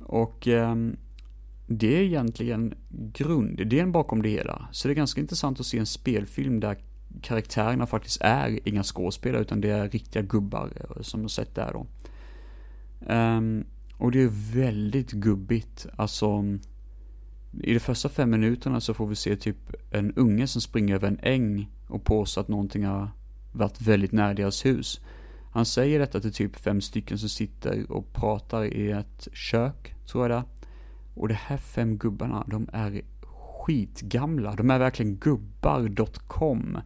Och eh, det är egentligen grundidén bakom det hela. Så det är ganska intressant att se en spelfilm där karaktärerna faktiskt är inga skådespelare utan det är riktiga gubbar eh, som har sett där då. Um, och det är väldigt gubbigt, alltså i de första fem minuterna så får vi se typ en unge som springer över en äng och påstår att någonting har varit väldigt nära deras hus. Han säger detta till typ fem stycken som sitter och pratar i ett kök, tror jag det är. Och de här fem gubbarna, de är skitgamla. De är verkligen gubbar.com.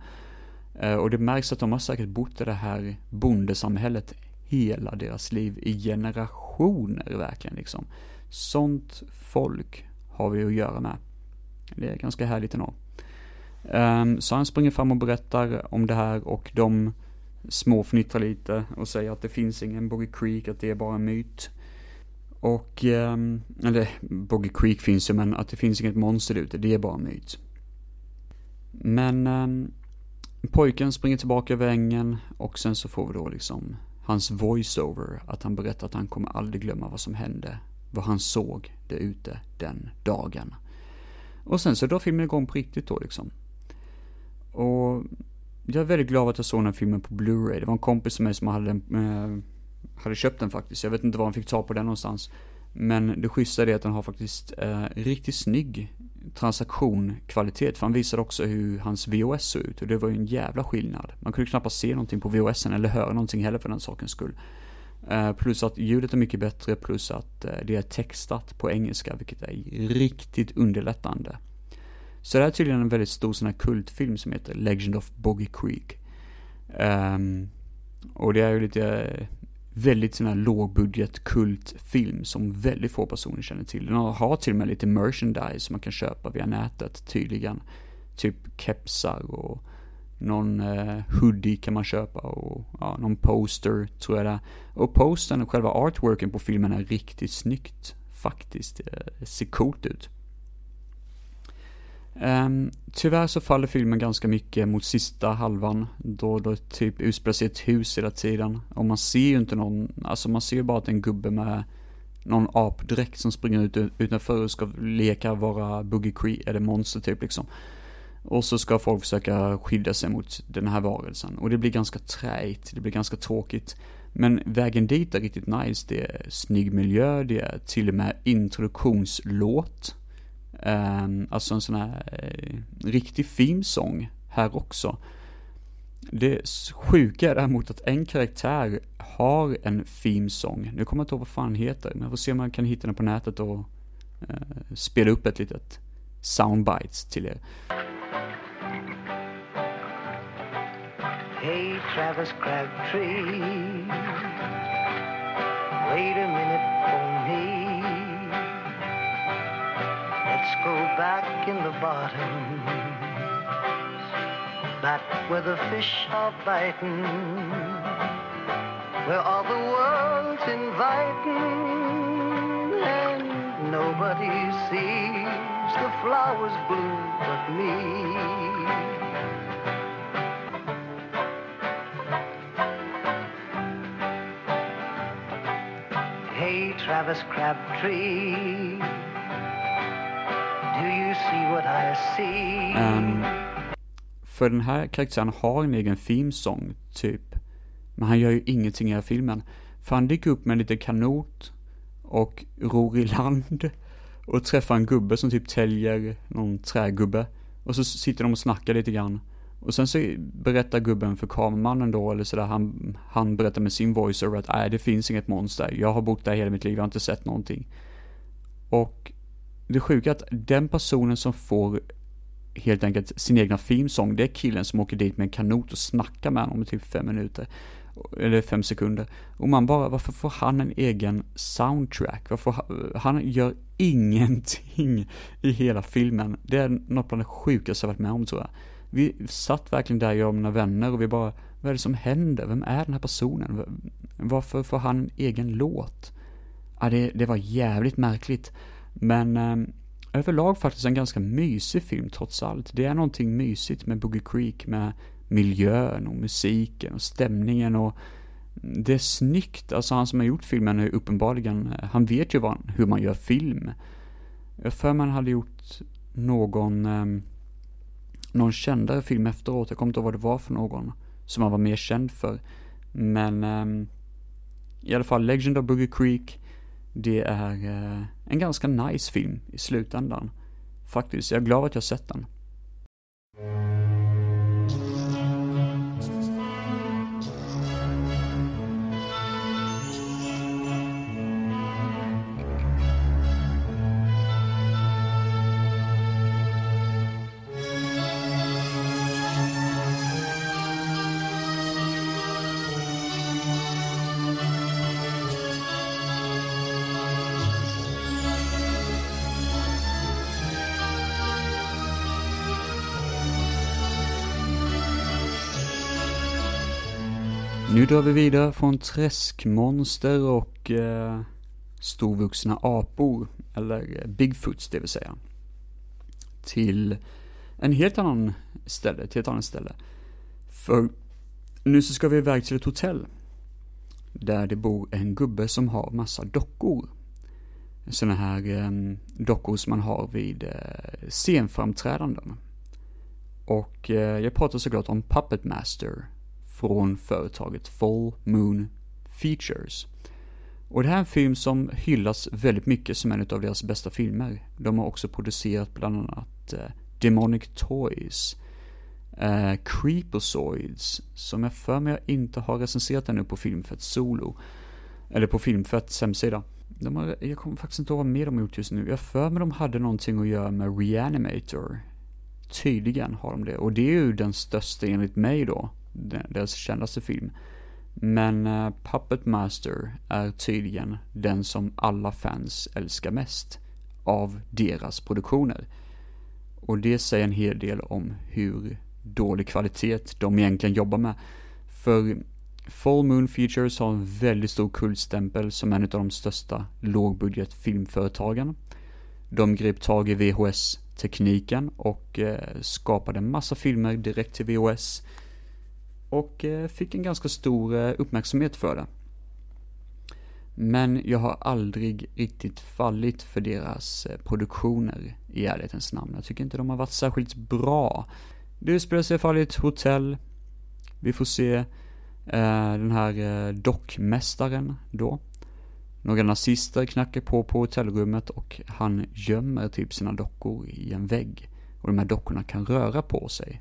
Eh, och det märks att de har säkert bott i det här bondesamhället hela deras liv i generationer verkligen liksom. Sånt folk har vi att göra med. Det är ganska härligt ändå. Ehm, så han springer fram och berättar om det här och de småfnittrar lite och säger att det finns ingen Boggy Creek, att det är bara en myt. Och, ehm, eller Boggy Creek finns ju men att det finns inget monster ute, det är bara en myt. Men ehm, pojken springer tillbaka över ängen och sen så får vi då liksom hans voiceover, att han berättar att han kommer aldrig glömma vad som hände, vad han såg där ute den dagen. Och sen så drar filmen igång på riktigt då liksom. Och jag är väldigt glad att jag såg den här filmen på Blu-ray. Det var en kompis med mig som hade, eh, hade köpt den faktiskt. Jag vet inte var han fick ta på den någonstans. Men det schyssta är att den har faktiskt eh, riktigt snygg transaktion kvalitet. För han visade också hur hans VOS såg ut och det var ju en jävla skillnad. Man kunde knappast se någonting på VOSen eller höra någonting heller för den sakens skull. Eh, plus att ljudet är mycket bättre, plus att eh, det är textat på engelska, vilket är riktigt underlättande. Så det här är tydligen en väldigt stor sån här kultfilm som heter Legend of Boggy Creek. Um, och det är ju lite eh, väldigt sån här lågbudget kultfilm som väldigt få personer känner till. Den har till och med lite merchandise som man kan köpa via nätet tydligen. Typ kepsar och någon eh, hoodie kan man köpa och ja, någon poster tror jag det är. Och postern och själva artworken på filmen är riktigt snyggt faktiskt. Det ser coolt ut. Um, tyvärr så faller filmen ganska mycket mot sista halvan, då det typ utspelar sig ett hus hela tiden. Och man ser ju inte någon, alltså man ser ju bara att en gubbe med någon apdräkt som springer ut utanför och ska leka vara Boogie Cree, eller monster typ liksom. Och så ska folk försöka skydda sig mot den här varelsen. Och det blir ganska träigt, det blir ganska tråkigt. Men vägen dit är riktigt nice, det är snygg miljö, det är till och med introduktionslåt Ehm, alltså en sån här uh, riktig filmsång här också. Det sjuka är däremot att en karaktär har en filmsång. Nu kommer jag inte ihåg vad fan den heter, men jag får se om jag kan hitta den på nätet och eh, spela upp ett litet soundbites till er. Hey Travis Crabtree Wait a minute for me go back in the bottom, back where the fish are biting, where all the world's inviting, and nobody sees the flowers bloom but me. Hey, Travis Crabtree. Um, för den här karaktären har en egen filmsång, typ. Men han gör ju ingenting i den här filmen. För han dyker upp med en liten kanot och ror i land och träffar en gubbe som typ täljer någon trägubbe. Och så sitter de och snackar lite grann. Och sen så berättar gubben för kameramannen då, eller sådär, han, han berättar med sin voiceover att nej, det finns inget monster. Jag har bott där hela mitt liv, jag har inte sett någonting. Och det sjuka är att den personen som får helt enkelt sin egna filmsång, det är killen som åker dit med en kanot och snackar med honom i typ fem minuter. Eller fem sekunder. Och man bara, varför får han en egen soundtrack? Varför, han gör ingenting i hela filmen. Det är något bland det sjukaste jag varit med om tror jag. Vi satt verkligen där, jag och mina vänner, och vi bara, vad är det som händer? Vem är den här personen? Varför får han en egen låt? Ja, det, det var jävligt märkligt. Men eh, överlag faktiskt en ganska mysig film trots allt. Det är någonting mysigt med Boogie Creek, med miljön och musiken och stämningen och mm, det är snyggt. Alltså han som har gjort filmen är uppenbarligen, eh, han vet ju vad, hur man gör film. Jag för man hade gjort någon, eh, någon kändare film efteråt, jag kommer inte ihåg vad det var för någon, som han var mer känd för. Men eh, i alla fall Legend of Boogie Creek, det är eh, en ganska nice film i slutändan. Faktiskt, jag är glad att jag sett den. Nu drar vi vidare från träskmonster och eh, storvuxna apor, eller eh, Bigfoots det vill säga, till en helt annan ställe, till ett annat ställe. För nu så ska vi iväg till ett hotell. Där det bor en gubbe som har massa dockor. Sådana här eh, dockor som man har vid eh, scenframträdanden. Och eh, jag pratar såklart om Puppet Master från företaget Full Moon Features. Och det här är en film som hyllas väldigt mycket som en av deras bästa filmer. De har också producerat bland annat eh, Demonic Toys, eh, Creepozoids, som jag för mig inte har recenserat ännu på Filmfett Solo. Eller på Filmfetts hemsida. De har, jag kommer faktiskt inte ihåg vad mer de har gjort just nu. Jag för mig de hade någonting att göra med Reanimator. Tydligen har de det. Och det är ju den största enligt mig då deras kändaste film. Men uh, Puppet Master är tydligen den som alla fans älskar mest av deras produktioner. Och det säger en hel del om hur dålig kvalitet de egentligen jobbar med. För Full Moon Features har en väldigt stor kultstämpel som en av de största lågbudgetfilmföretagen. De grep tag i VHS-tekniken och eh, skapade en massa filmer direkt till VHS och eh, fick en ganska stor eh, uppmärksamhet för det. Men jag har aldrig riktigt fallit för deras eh, produktioner i ärlighetens namn. Jag tycker inte de har varit särskilt bra. Det utspelar sig i fall i ett hotell. Vi får se eh, den här dockmästaren då. Några nazister knackar på på hotellrummet och han gömmer typ sina dockor i en vägg. Och de här dockorna kan röra på sig.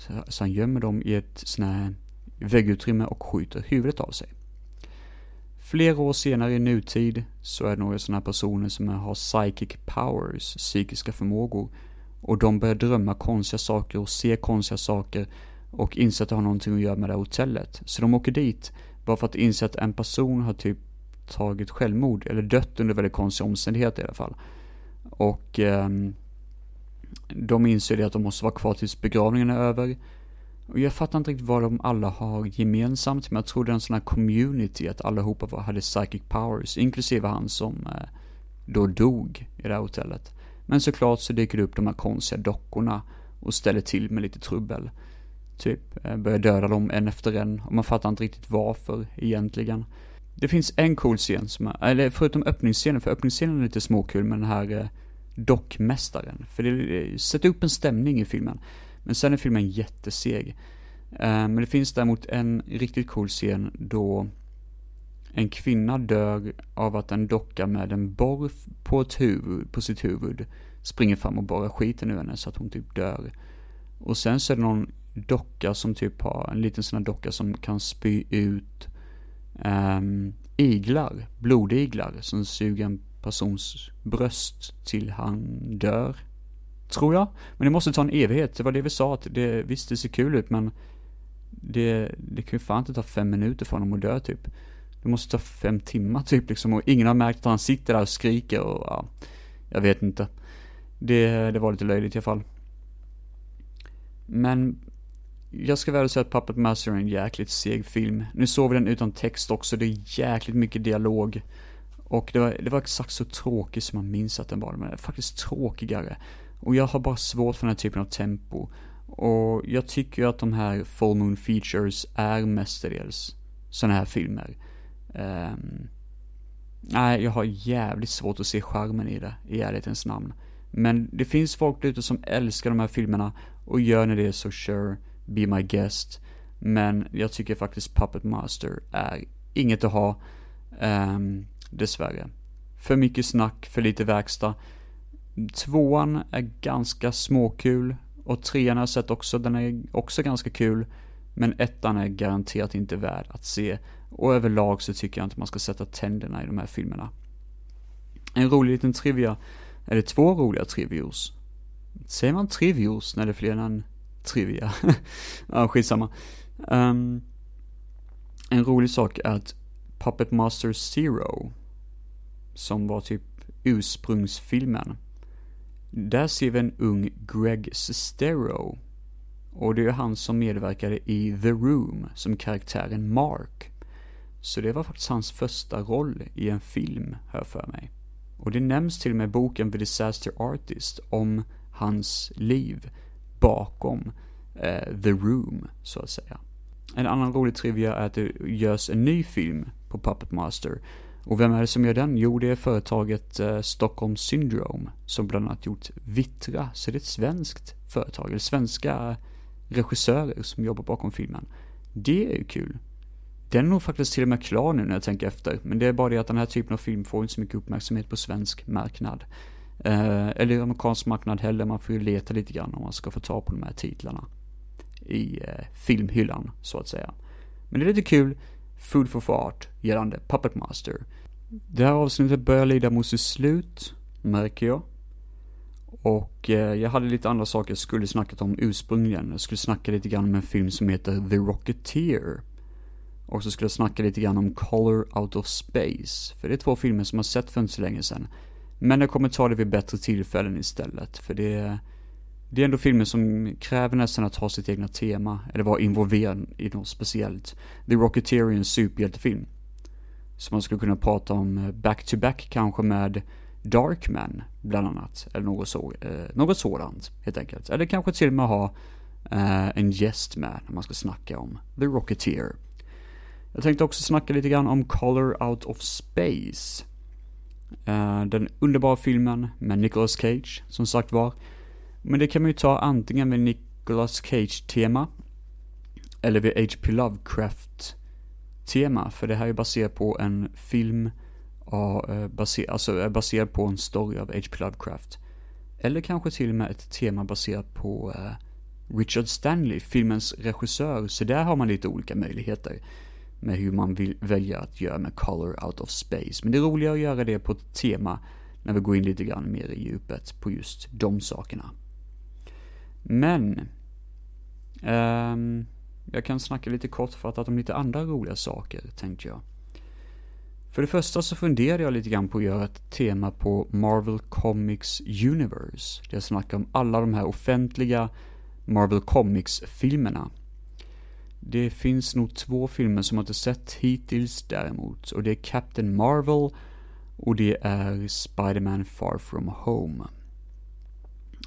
Så, han gömmer dem i ett sånt här väggutrymme och skjuter huvudet av sig. Flera år senare i nutid så är det några sådana personer som har psychic powers, psykiska förmågor. Och de börjar drömma konstiga saker och se konstiga saker och inser att det har någonting att göra med det här hotellet. Så de åker dit bara för att inse att en person har typ tagit självmord, eller dött under väldigt konstiga omständigheter i alla fall. Och um, de inser det att de måste vara kvar tills begravningen är över. Och jag fattar inte riktigt vad de alla har gemensamt, men jag tror det är en sån här community, att allihopa hade psychic powers, inklusive han som eh, då dog i det här hotellet. Men såklart så dyker det upp de här konstiga dockorna och ställer till med lite trubbel. Typ, eh, börjar döda dem en efter en, och man fattar inte riktigt varför egentligen. Det finns en cool scen som är, eller förutom öppningsscenen, för öppningsscenen är lite småkul med den här eh, dockmästaren. För det eh, sätter upp en stämning i filmen. Men sen är filmen jätteseg. Eh, men det finns däremot en riktigt cool scen då en kvinna dör av att en docka med en borr på, ett huvud, på sitt huvud springer fram och borrar skiten ur henne så att hon typ dör. Och sen så är det någon docka som typ har, en liten sån här docka som kan spy ut um, iglar, blodiglar som suger en persons bröst till han dör. Tror jag. Men det måste ta en evighet. Det var det vi sa att det visst det ser kul ut men det, det kan ju fan inte ta fem minuter för honom att dö typ. Det måste ta fem timmar typ liksom och ingen har märkt att han sitter där och skriker och ja, jag vet inte. Det, det var lite löjligt i alla fall. Men jag ska väl säga att Puppet Master är en jäkligt seg film. Nu såg vi den utan text också, det är jäkligt mycket dialog. Och det var, det var exakt så tråkigt som man minns att den var, men faktiskt tråkigare. Och jag har bara svårt för den här typen av tempo. Och jag tycker ju att de här Full Moon Features är mestadels sådana här filmer. Um, nej, jag har jävligt svårt att se charmen i det, i ärlighetens namn. Men det finns folk ute som älskar de här filmerna och gör ni det så sure, be my guest. Men jag tycker faktiskt Puppet Master är inget att ha, um, dessvärre. För mycket snack, för lite verkstad. Tvåan är ganska småkul och trean har jag sett också, den är också ganska kul. Men ettan är garanterat inte värd att se. Och överlag så tycker jag inte man ska sätta tänderna i de här filmerna. En rolig liten trivia, eller två roliga trivios. Säger man trivios när det är fler än en trivia? ja, skitsamma. Um, en rolig sak är att Puppet Master Zero, som var typ ursprungsfilmen, där ser vi en ung Greg Sestero. Och det är han som medverkade i The Room som karaktären Mark. Så det var faktiskt hans första roll i en film, hör för mig. Och det nämns till och med i boken The Disaster Artist om hans liv bakom eh, The Room, så att säga. En annan rolig trivia är att det görs en ny film på Puppet Master. Och vem är det som gör den? Jo, det är företaget eh, Stockholm Syndrome som bland annat gjort Vittra, så det är ett svenskt företag, eller svenska regissörer som jobbar bakom filmen. Det är ju kul. Den är nog faktiskt till och med klar nu när jag tänker efter, men det är bara det att den här typen av film får inte så mycket uppmärksamhet på svensk marknad. Eh, eller amerikansk marknad heller, man får ju leta lite grann om man ska få ta på de här titlarna. I eh, filmhyllan, så att säga. Men det är lite kul, food for Fart, gällande Puppet Master. Det här avsnittet börjar lida mot sitt slut, märker jag. Och eh, jag hade lite andra saker jag skulle snackat om ursprungligen. Jag skulle snacka lite grann om en film som heter The Rocketeer. Och så skulle jag snacka lite grann om Color Out of Space. För det är två filmer som jag sett för inte så länge sedan. Men jag kommer ta det vid bättre tillfällen istället. För det är, det är ändå filmer som kräver nästan att ha sitt egna tema. Eller vara involverad i något speciellt. The Rocketeer är en superhjältefilm. Så man skulle kunna prata om eh, back-to-back kanske med Darkman, bland annat. Eller något, så, eh, något sådant, helt enkelt. Eller kanske till och med ha eh, en gäst med när man ska snacka om The Rocketeer. Jag tänkte också snacka lite grann om Color Out of Space. Eh, den underbara filmen med Nicolas Cage, som sagt var. Men det kan man ju ta antingen med Nicolas Cage-tema, eller vid H.P. Lovecraft tema, för det här är baserat på en film, eh, baser, alltså är baserad på en story av H.P. Lovecraft. Eller kanske till och med ett tema baserat på uh, Richard Stanley, filmens regissör, så där har man lite olika möjligheter med hur man vill välja att göra med Color Out of Space. Men det är roligare att göra det på ett tema när vi går in lite grann mer i djupet på just de sakerna. Men, um, jag kan snacka lite kortfattat om lite andra roliga saker, tänkte jag. För det första så funderade jag lite grann på att göra ett tema på Marvel Comics Universe. Där jag snackar om alla de här offentliga Marvel Comics-filmerna. Det finns nog två filmer som jag inte sett hittills däremot. Och det är Captain Marvel och det är Spiderman Far From Home.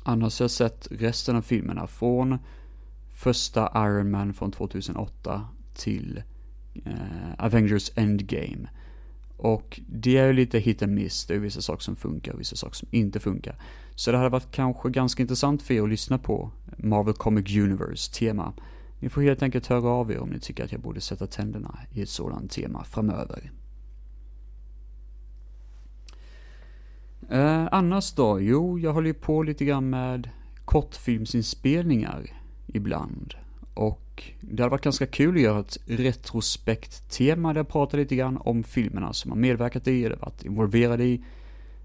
Annars har jag sett resten av filmerna från första Iron Man från 2008 till eh, Avengers Endgame. Och det är ju lite hit and miss, det är vissa saker som funkar och vissa saker som inte funkar. Så det hade varit kanske ganska intressant för er att lyssna på Marvel Comic Universe tema. Ni får helt enkelt höra av er om ni tycker att jag borde sätta tänderna i ett sådant tema framöver. Eh, annars då? Jo, jag håller ju på lite grann med kortfilmsinspelningar ibland. Och det hade varit ganska kul att göra ett retrospekt-tema där jag pratar lite grann om filmerna som jag medverkat i eller varit involverad i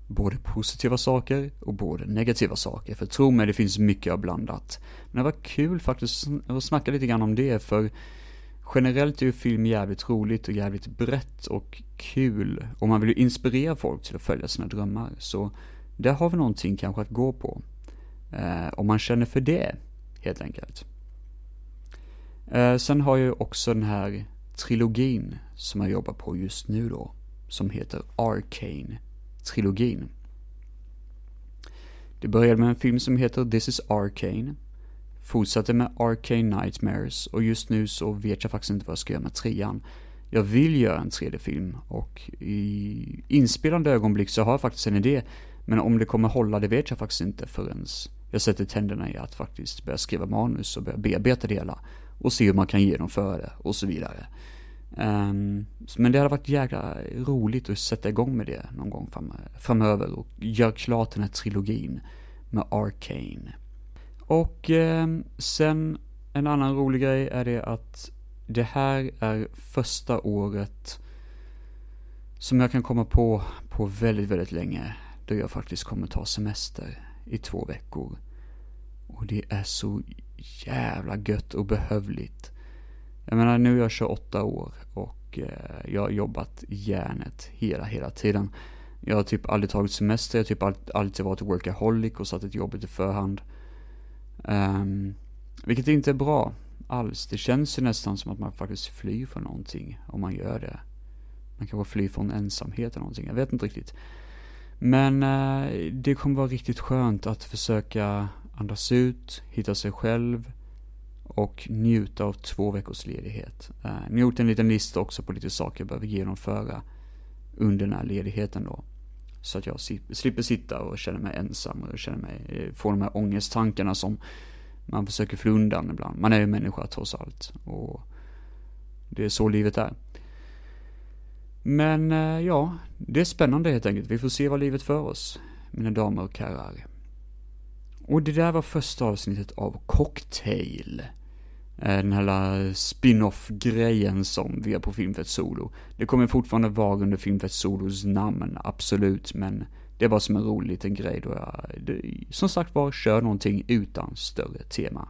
både positiva saker och både negativa saker. För tro mig, det finns mycket av blandat. Men det var kul faktiskt att snacka lite grann om det, för generellt är ju film jävligt roligt och jävligt brett och kul. Och man vill ju inspirera folk till att följa sina drömmar. Så där har vi någonting kanske att gå på. Eh, om man känner för det, helt enkelt. Eh, sen har jag också den här trilogin som jag jobbar på just nu då. som heter Arcane-trilogin. Det började med en film som heter This is Arcane, fortsatte med Arcane Nightmares och just nu så vet jag faktiskt inte vad jag ska göra med trean. Jag vill göra en tredje film och i inspelande ögonblick så har jag faktiskt en idé, men om det kommer hålla det vet jag faktiskt inte förrän jag sätter tänderna i att faktiskt börja skriva manus och börja bearbeta det hela och se hur man kan genomföra det och så vidare. Um, men det hade varit jäkla roligt att sätta igång med det någon gång fram, framöver och göra klart den här trilogin med Arcane. Och um, sen en annan rolig grej är det att det här är första året som jag kan komma på på väldigt, väldigt länge då jag faktiskt kommer ta semester i två veckor. Och det är så jävla gött och behövligt. Jag menar, nu är jag 28 år och eh, jag har jobbat järnet hela, hela tiden. Jag har typ aldrig tagit semester, jag har typ alltid varit workaholic och satt ett jobb i förhand. Um, vilket inte är bra alls. Det känns ju nästan som att man faktiskt flyr från någonting om man gör det. Man kanske flyr från ensamhet eller någonting, jag vet inte riktigt. Men eh, det kommer vara riktigt skönt att försöka andas ut, hitta sig själv och njuta av två veckors ledighet. Eh, ni har gjort en liten lista också på lite saker jag behöver genomföra under den här ledigheten då. Så att jag slipper sitta och känna mig ensam och känna mig, eh, få de här ångesttankarna som man försöker fly undan ibland. Man är ju människa trots allt. Och det är så livet är. Men eh, ja, det är spännande helt enkelt. Vi får se vad livet för oss, mina damer och herrar. Och det där var första avsnittet av Cocktail. Eh, den här spin-off-grejen som vi har på Filmfett Solo. Det kommer fortfarande vara under Filmfett Solos namn, absolut, men det är bara som en rolig liten grej då jag, det, som sagt var, kör någonting utan större tema.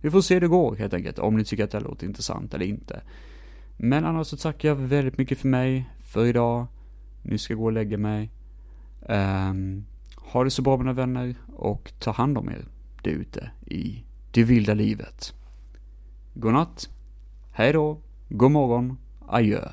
Vi får se hur det går helt enkelt, om ni tycker att det här låter intressant eller inte. Men annars så tackar jag väldigt mycket för mig, för idag. Nu ska jag gå och lägga mig. Um, ha det så bra mina vänner och ta hand om er där ute i det vilda livet. Godnatt, hej då, god morgon, adjö.